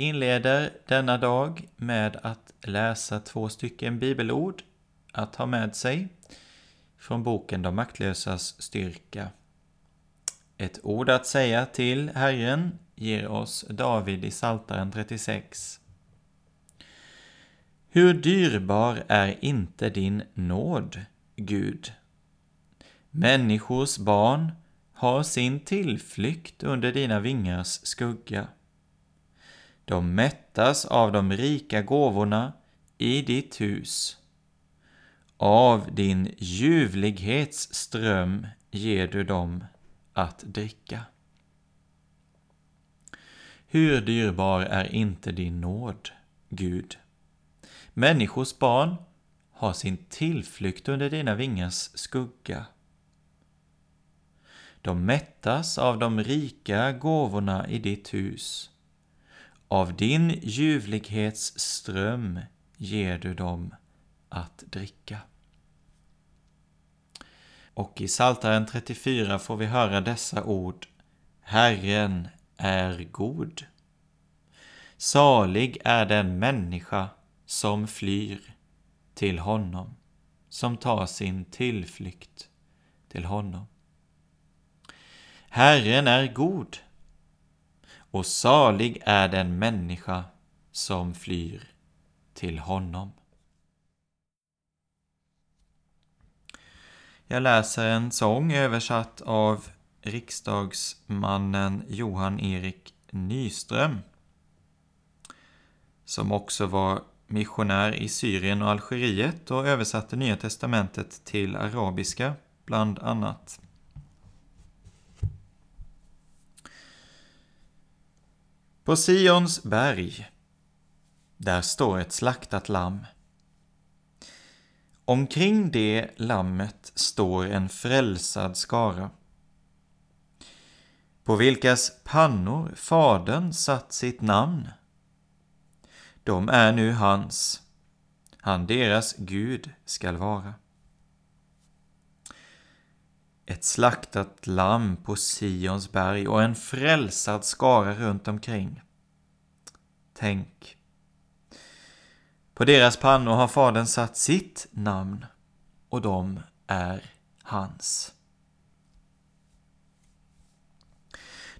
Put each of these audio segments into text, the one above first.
Inleder denna dag med att läsa två stycken bibelord att ha med sig från boken De maktlösas styrka. Ett ord att säga till Herren ger oss David i Saltaren 36. Hur dyrbar är inte din nåd, Gud? Människors barn har sin tillflykt under dina vingars skugga. De mättas av de rika gåvorna i ditt hus. Av din ljuvlighets ström ger du dem att dricka. Hur dyrbar är inte din nåd, Gud? Människors barn har sin tillflykt under dina vingars skugga. De mättas av de rika gåvorna i ditt hus. Av din ljuvlighets ström ger du dem att dricka. Och i Psaltaren 34 får vi höra dessa ord. Herren är god. Salig är den människa som flyr till honom, som tar sin tillflykt till honom. Herren är god och salig är den människa som flyr till honom. Jag läser en sång översatt av riksdagsmannen Johan Erik Nyström som också var missionär i Syrien och Algeriet och översatte Nya testamentet till arabiska, bland annat. På Sions berg, där står ett slaktat lamm. Omkring det lammet står en frälsad skara, på vilkas pannor Fadern satt sitt namn. De är nu hans, han deras Gud skall vara. Ett slaktat lamm på Sions berg och en frälsad skara runt omkring. Tänk. På deras pannor har Fadern satt sitt namn och de är hans.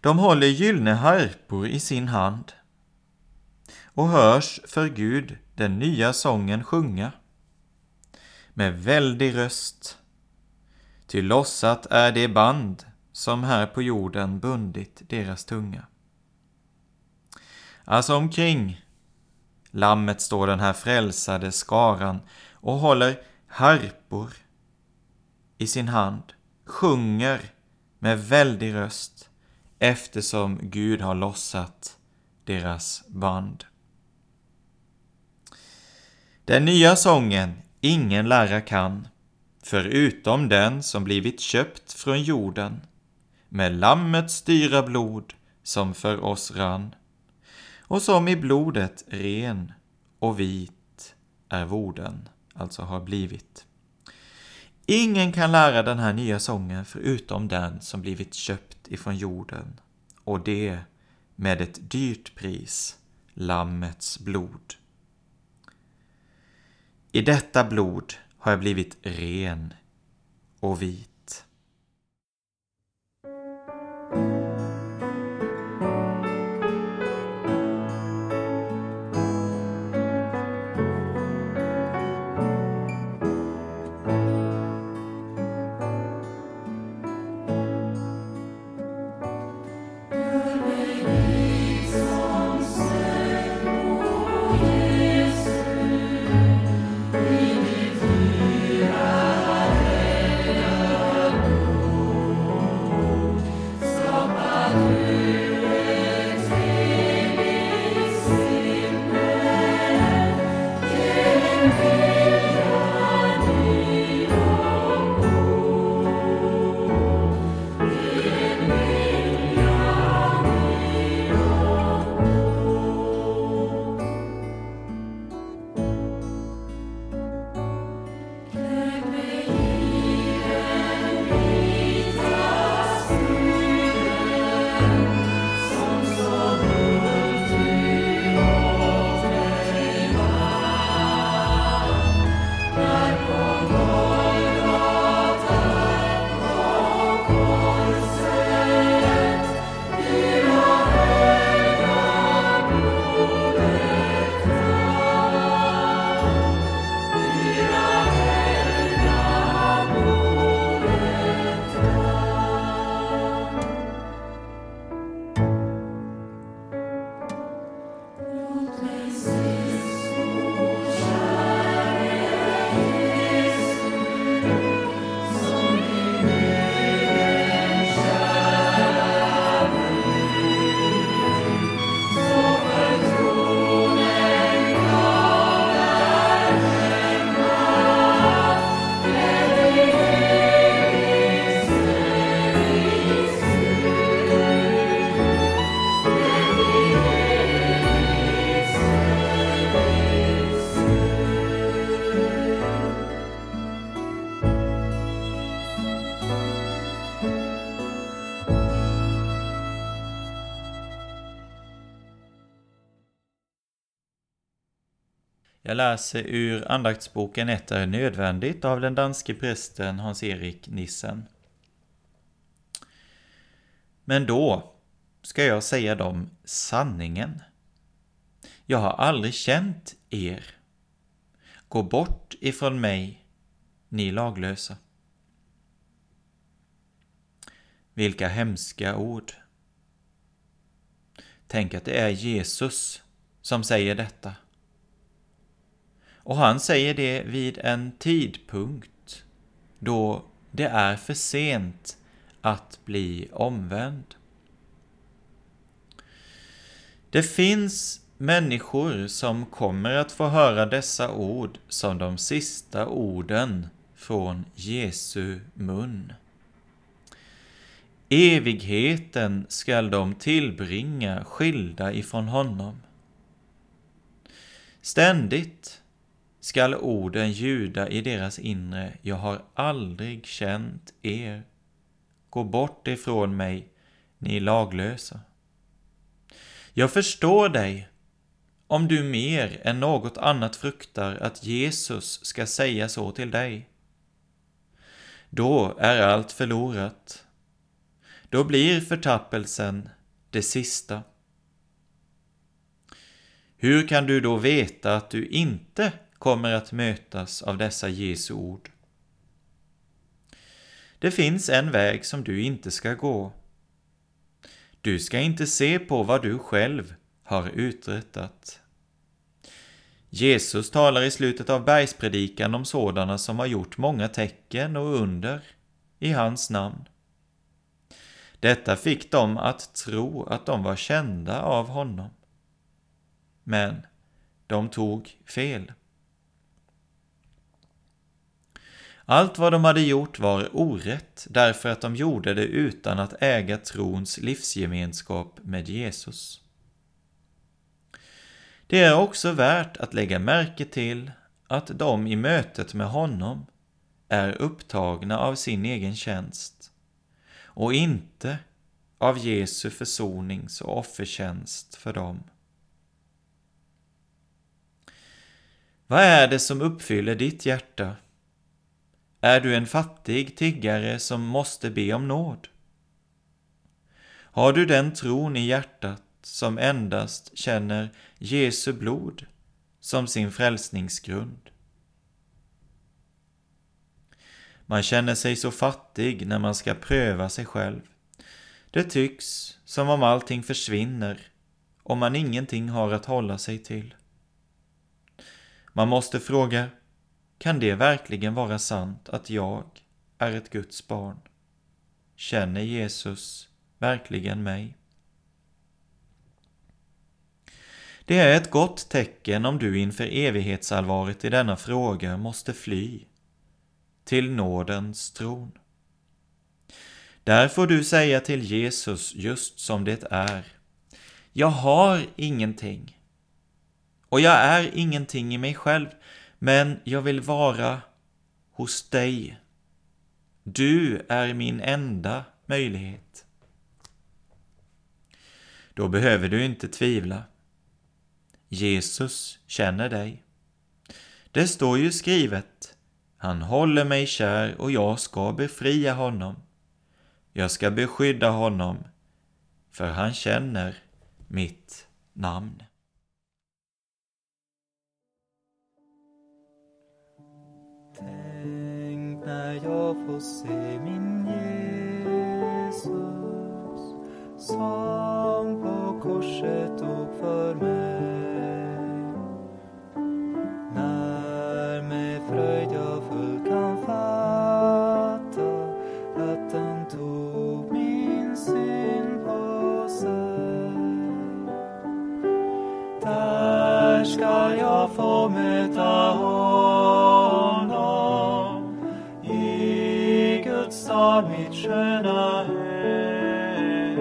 De håller gyllene harpor i sin hand och hörs för Gud den nya sången sjunga med väldig röst Ty lossat är det band som här på jorden bundit deras tunga. Alltså omkring lammet står den här frälsade skaran och håller harpor i sin hand, sjunger med väldig röst eftersom Gud har lossat deras band. Den nya sången ingen lära kan förutom den som blivit köpt från jorden med lammets dyra blod som för oss rann och som i blodet ren och vit är vorden, alltså har blivit. Ingen kan lära den här nya sången förutom den som blivit köpt ifrån jorden och det med ett dyrt pris, Lammets blod. I detta blod har jag blivit ren och vit. Jag läser ur andaktsboken Ett är nödvändigt av den danske prästen Hans-Erik Nissen. Men då ska jag säga dem sanningen. Jag har aldrig känt er. Gå bort ifrån mig, ni laglösa. Vilka hemska ord. Tänk att det är Jesus som säger detta. Och han säger det vid en tidpunkt då det är för sent att bli omvänd. Det finns människor som kommer att få höra dessa ord som de sista orden från Jesu mun. Evigheten skall de tillbringa skilda ifrån honom. Ständigt skall orden ljuda i deras inre. Jag har aldrig känt er. Gå bort ifrån mig, ni laglösa. Jag förstår dig om du mer än något annat fruktar att Jesus ska säga så till dig. Då är allt förlorat. Då blir förtappelsen det sista. Hur kan du då veta att du inte kommer att mötas av dessa Jesu ord. Det finns en väg som du inte ska gå. Du ska inte se på vad du själv har uträttat. Jesus talar i slutet av bergspredikan om sådana som har gjort många tecken och under i hans namn. Detta fick dem att tro att de var kända av honom. Men de tog fel. Allt vad de hade gjort var orätt därför att de gjorde det utan att äga trons livsgemenskap med Jesus. Det är också värt att lägga märke till att de i mötet med honom är upptagna av sin egen tjänst och inte av Jesu försonings och offertjänst för dem. Vad är det som uppfyller ditt hjärta? Är du en fattig tiggare som måste be om nåd? Har du den tron i hjärtat som endast känner Jesu blod som sin frälsningsgrund? Man känner sig så fattig när man ska pröva sig själv. Det tycks som om allting försvinner om man ingenting har att hålla sig till. Man måste fråga, kan det verkligen vara sant att jag är ett Guds barn? Känner Jesus verkligen mig? Det är ett gott tecken om du inför evighetsallvaret i denna fråga måste fly till nådens tron. Där får du säga till Jesus just som det är. Jag har ingenting. Och jag är ingenting i mig själv, men jag vill vara hos dig. Du är min enda möjlighet. Då behöver du inte tvivla. Jesus känner dig. Det står ju skrivet, han håller mig kär och jag ska befria honom. Jag ska beskydda honom, för han känner mitt namn. Tänk när jag får se min Jesus som på korset dog för mig. När med fröjd jag full kan fatta att han tog min synd på sig. Där ska jag få mig Guds stad, mitt sköna hem.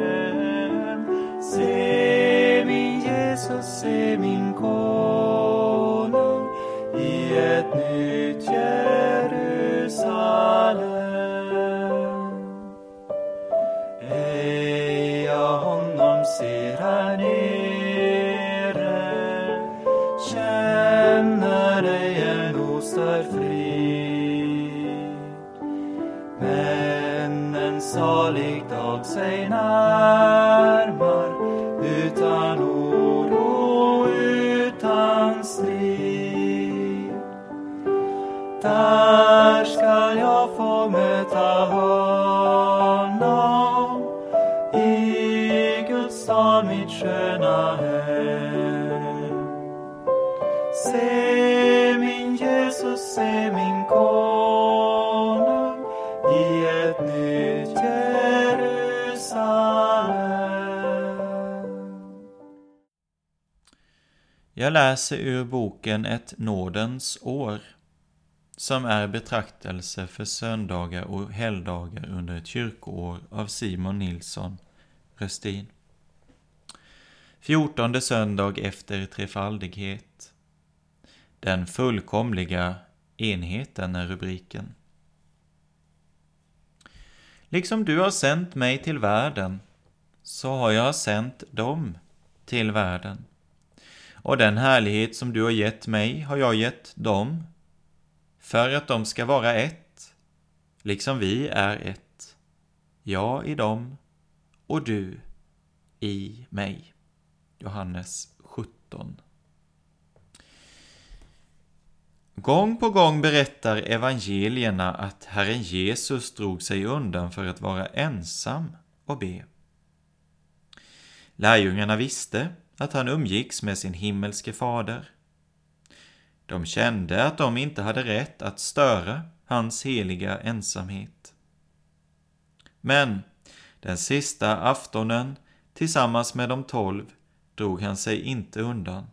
Se min Jesus, se min konung i ett nytt salig sig närmar utan oro, utan strid. Där skall jag få möta honom i Guds stad, mitt sköna hem. Se min Jesus, se min konung Jag läser ur boken Ett nådens år, som är betraktelse för söndagar och helgdagar under ett kyrkoår av Simon Nilsson, Röstin. Fjortonde söndag efter trefaldighet. Den fullkomliga enheten är rubriken. Liksom du har sänt mig till världen, så har jag sänt dem till världen. Och den härlighet som du har gett mig har jag gett dem, för att de ska vara ett, liksom vi är ett, jag i dem och du i mig. Johannes 17. Gång på gång berättar evangelierna att Herren Jesus drog sig undan för att vara ensam och be. Lärjungarna visste att han umgicks med sin himmelske fader. De kände att de inte hade rätt att störa hans heliga ensamhet. Men den sista aftonen tillsammans med de tolv drog han sig inte undan.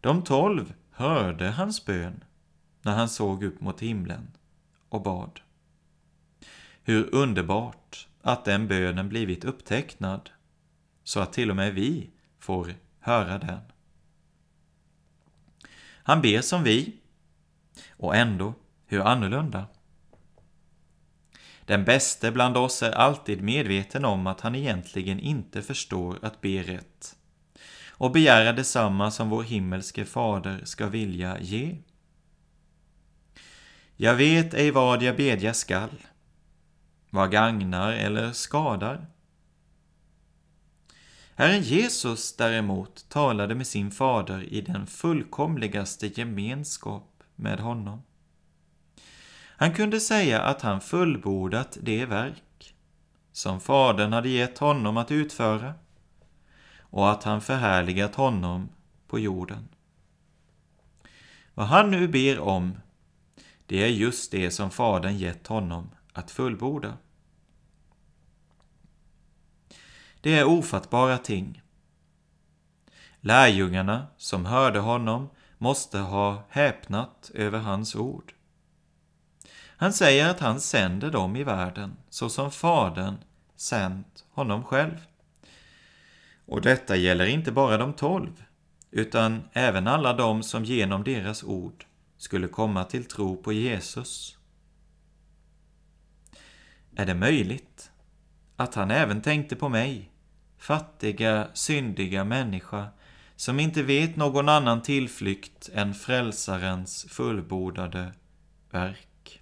De tolv hörde hans bön när han såg upp mot himlen och bad. Hur underbart att den bönen blivit upptecknad så att till och med vi får höra den. Han ber som vi, och ändå hur annorlunda. Den bäste bland oss är alltid medveten om att han egentligen inte förstår att be rätt och begära detsamma som vår himmelske fader ska vilja ge. Jag vet ej vad jag bedja skall, vad gagnar eller skadar. Herren Jesus däremot talade med sin fader i den fullkomligaste gemenskap med honom. Han kunde säga att han fullbordat det verk som Fadern hade gett honom att utföra och att han förhärligat honom på jorden. Vad han nu ber om, det är just det som Fadern gett honom att fullborda. Det är ofattbara ting. Lärjungarna som hörde honom måste ha häpnat över hans ord. Han säger att han sänder dem i världen så som Fadern sänt honom själv. Och detta gäller inte bara de tolv, utan även alla de som genom deras ord skulle komma till tro på Jesus. Är det möjligt att han även tänkte på mig, fattiga, syndiga människa, som inte vet någon annan tillflykt än Frälsarens fullbordade verk?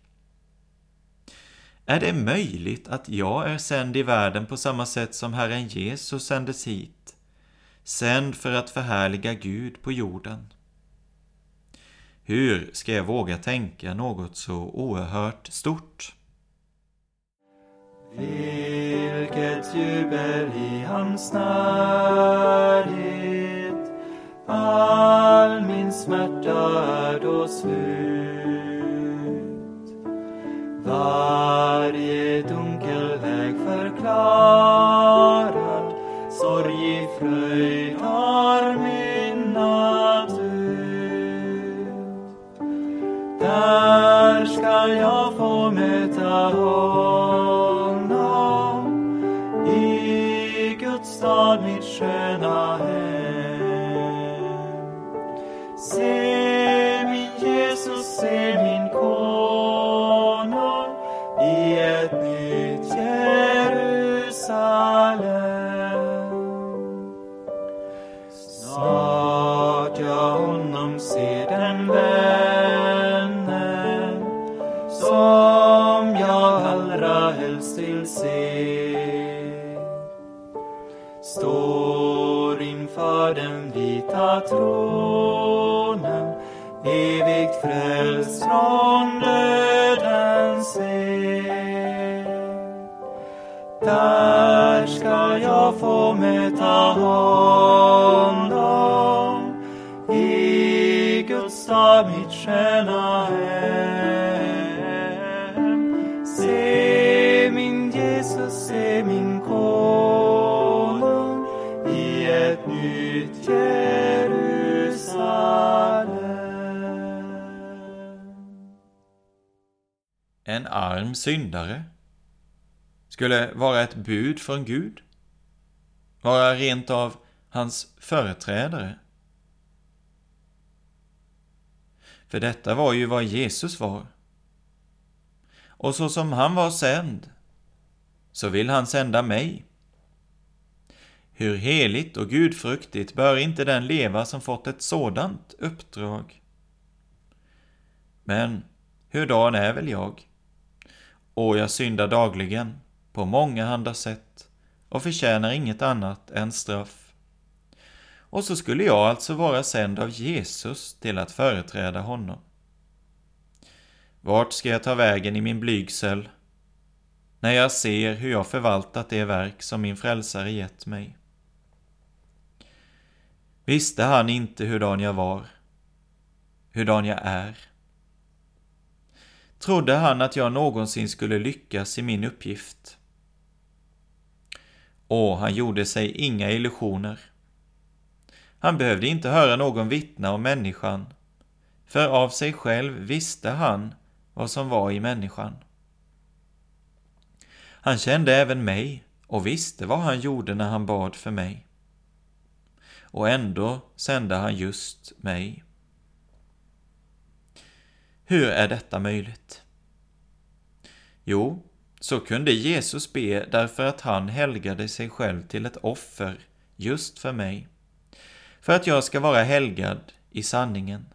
Är det möjligt att jag är sänd i världen på samma sätt som Herren Jesus sändes hit, sänd för att förhärliga Gud på jorden? Hur ska jag våga tänka något så oerhört stort? Vilket jubel i hans närhet. All min smärta är då slut. Varje dunkel väg förklarar stad, tronen evigt frälst från dödens sed. Där ska jag få möta honom i Guds stad, mitt sköna hem. En arm syndare skulle vara ett bud från Gud, vara rent av hans företrädare. För detta var ju vad Jesus var. Och så som han var sänd, så vill han sända mig. Hur heligt och gudfruktigt bör inte den leva som fått ett sådant uppdrag? Men hurdan är väl jag? Och jag syndar dagligen på många handa sätt och förtjänar inget annat än straff. Och så skulle jag alltså vara sänd av Jesus till att företräda honom. Vart ska jag ta vägen i min blygsel när jag ser hur jag förvaltat det verk som min frälsare gett mig? Visste han inte hurdan jag var, hurdan jag är? Trodde han att jag någonsin skulle lyckas i min uppgift? Och han gjorde sig inga illusioner. Han behövde inte höra någon vittna om människan, för av sig själv visste han vad som var i människan. Han kände även mig och visste vad han gjorde när han bad för mig. Och ändå sände han just mig. Hur är detta möjligt? Jo, så kunde Jesus be därför att han helgade sig själv till ett offer just för mig, för att jag ska vara helgad i sanningen.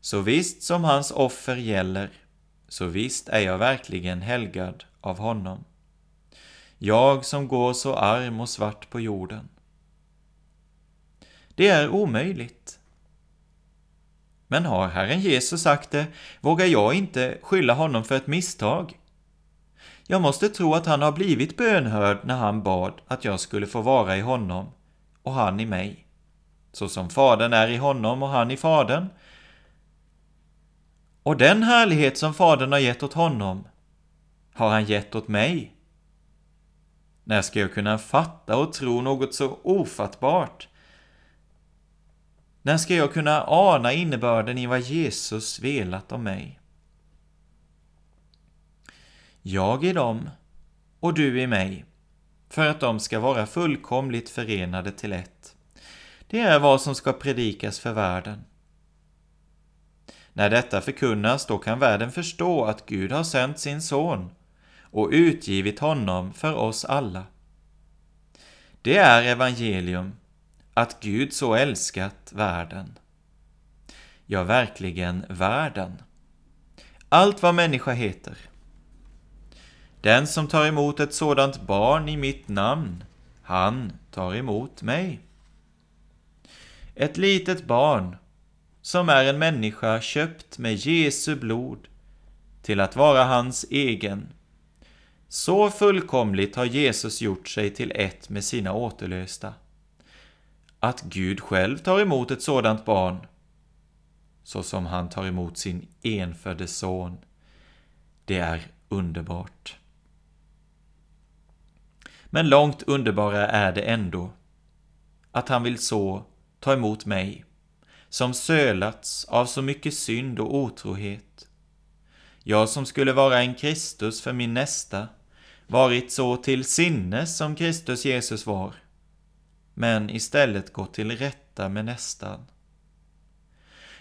Så visst som hans offer gäller, så visst är jag verkligen helgad av honom. Jag som går så arm och svart på jorden. Det är omöjligt. Men har Herren Jesus sagt det, vågar jag inte skylla honom för ett misstag. Jag måste tro att han har blivit bönhörd när han bad att jag skulle få vara i honom och han i mig. Så som Fadern är i honom och han i Fadern. Och den härlighet som Fadern har gett åt honom har han gett åt mig. När ska jag kunna fatta och tro något så ofattbart? När ska jag kunna ana innebörden i vad Jesus velat om mig? Jag i dem och du i mig, för att de ska vara fullkomligt förenade till ett. Det är vad som ska predikas för världen. När detta förkunnas, då kan världen förstå att Gud har sänt sin son och utgivit honom för oss alla. Det är evangelium, att Gud så älskat världen. Ja, verkligen världen. Allt vad människa heter. Den som tar emot ett sådant barn i mitt namn, han tar emot mig. Ett litet barn, som är en människa köpt med Jesu blod till att vara hans egen. Så fullkomligt har Jesus gjort sig till ett med sina återlösta. Att Gud själv tar emot ett sådant barn, så som han tar emot sin enfödde son, det är underbart. Men långt underbara är det ändå att han vill så ta emot mig, som sölats av så mycket synd och otrohet. Jag som skulle vara en Kristus för min nästa, varit så till sinnes som Kristus Jesus var, men istället gått till rätta med nästan.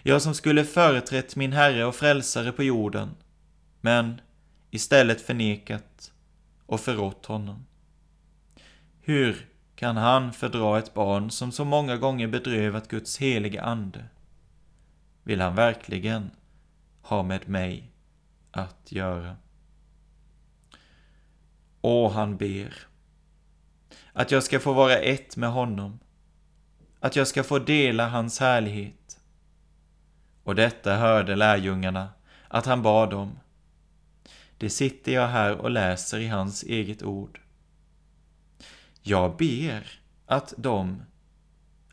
Jag som skulle företrätt min Herre och Frälsare på jorden, men istället förnekat och förrått honom. Hur kan han fördra ett barn som så många gånger bedrövat Guds helige Ande? Vill han verkligen ha med mig att göra? Och han ber att jag ska få vara ett med honom, att jag ska få dela hans härlighet. Och detta hörde lärjungarna att han bad om. Det sitter jag här och läser i hans eget ord. Jag ber att de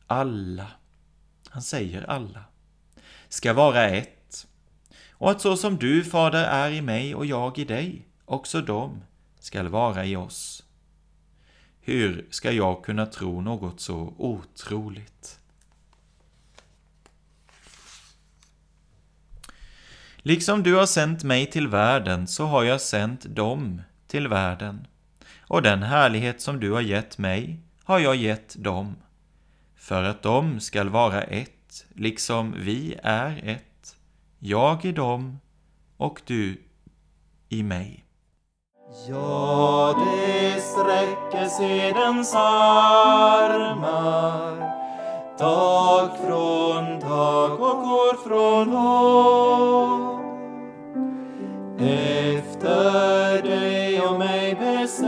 alla, han säger alla, ska vara ett och att så som du, Fader, är i mig och jag i dig, också de skall vara i oss. Hur ska jag kunna tro något så otroligt? Liksom du har sänt mig till världen så har jag sänt dem till världen och den härlighet som du har gett mig har jag gett dem, för att de skall vara ett, liksom vi är ett, jag i dem och du i mig. Ja, det sträcker sedens armar. Dag från dag och år från år. Efter dig och mig beständigt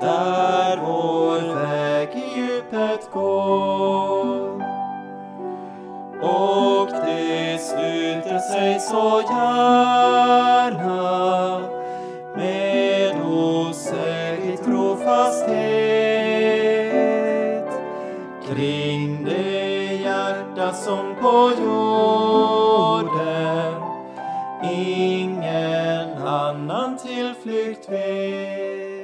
där vår väg i djupet går. Och det sluter sig så gärna med osäker trofasthet kring det hjärta som på jorden ingen annan tillflykt vet.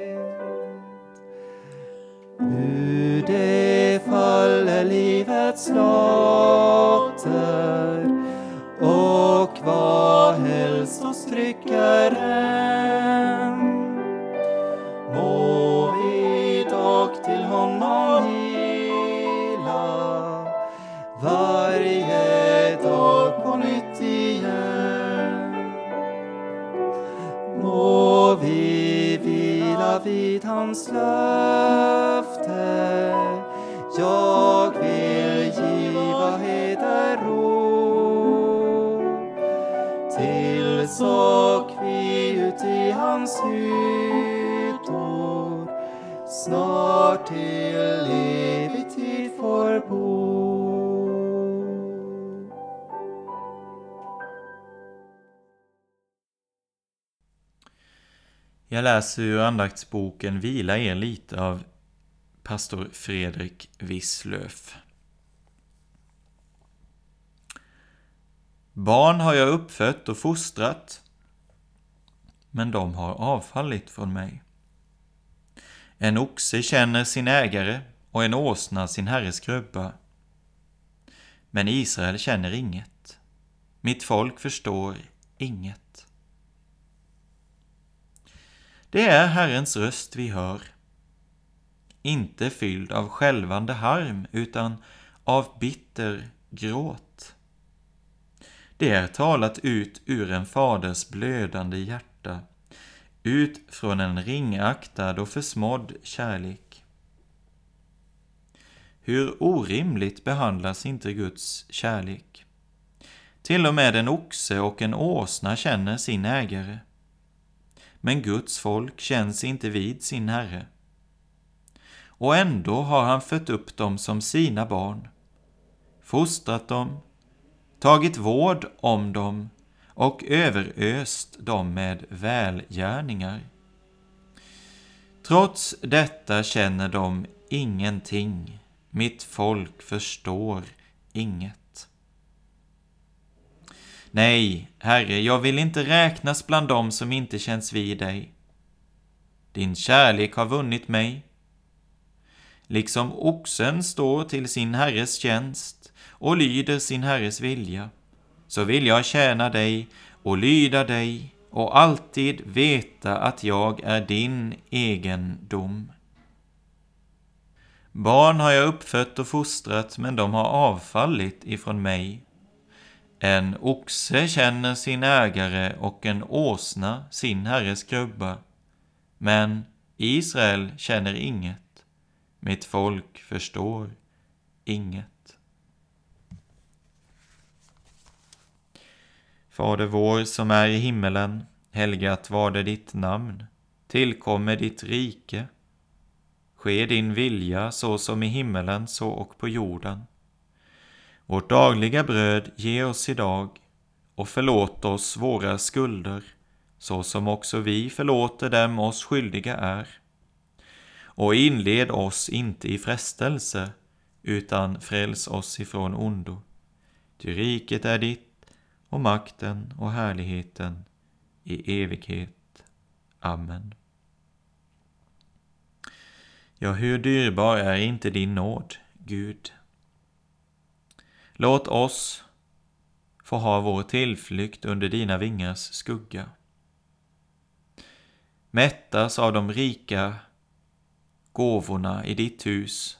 Hur det faller livets lag vid hans Jag läser ur andaktsboken Vila er lite av pastor Fredrik Wisslöf. Barn har jag uppfött och fostrat, men de har avfallit från mig. En oxe känner sin ägare och en åsna sin herres krubba. Men Israel känner inget. Mitt folk förstår inget. Det är Herrens röst vi hör. Inte fylld av skälvande harm, utan av bitter gråt. Det är talat ut ur en faders blödande hjärta, ut från en ringaktad och försmådd kärlek. Hur orimligt behandlas inte Guds kärlek? Till och med en oxe och en åsna känner sin ägare. Men Guds folk känns inte vid sin Herre. Och ändå har han fött upp dem som sina barn, fostrat dem, tagit vård om dem och överöst dem med välgärningar. Trots detta känner de ingenting. Mitt folk förstår inget. Nej, Herre, jag vill inte räknas bland dem som inte känns vid dig. Din kärlek har vunnit mig. Liksom oxen står till sin herres tjänst och lyder sin herres vilja, så vill jag tjäna dig och lyda dig och alltid veta att jag är din egendom. Barn har jag uppfött och fostrat, men de har avfallit ifrån mig. En oxe känner sin ägare och en åsna sin herres krubba. Men Israel känner inget. Mitt folk förstår inget. Fader vår som är i himmelen. Helgat var det ditt namn. Tillkommer ditt rike. Ske din vilja så som i himmelen så och på jorden. Vårt dagliga bröd ge oss idag och förlåt oss våra skulder, så som också vi förlåter dem oss skyldiga är. Och inled oss inte i frestelse, utan fräls oss ifrån ondo. Ty riket är ditt, och makten och härligheten i evighet. Amen. Ja, hur dyrbar är inte din nåd, Gud? Låt oss få ha vår tillflykt under dina vingars skugga. Mättas av de rika gåvorna i ditt hus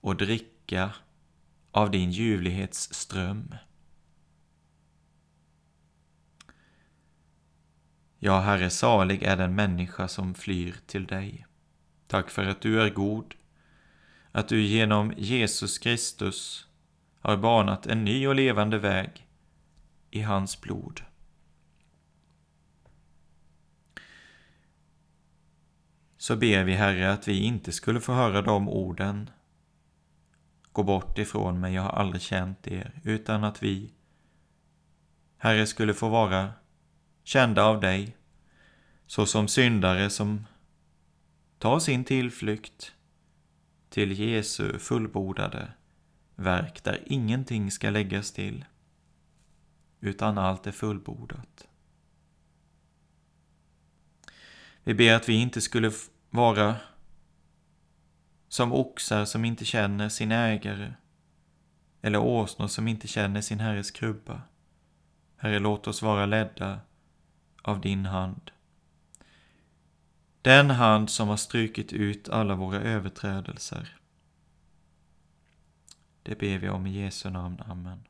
och dricka av din ljuvlighets ström. Ja, Herre, salig är den människa som flyr till dig. Tack för att du är god, att du genom Jesus Kristus har banat en ny och levande väg i hans blod. Så ber vi, Herre, att vi inte skulle få höra de orden Gå bort ifrån mig, jag har aldrig känt er, utan att vi, Herre, skulle få vara kända av dig, såsom syndare som tar sin tillflykt till Jesu fullbordade verk där ingenting ska läggas till, utan allt är fullbordat. Vi ber att vi inte skulle vara som oxar som inte känner sin ägare, eller åsnor som inte känner sin herres krubba. Herre, låt oss vara ledda av din hand. Den hand som har strukit ut alla våra överträdelser det ber vi om i Jesu namn. Amen.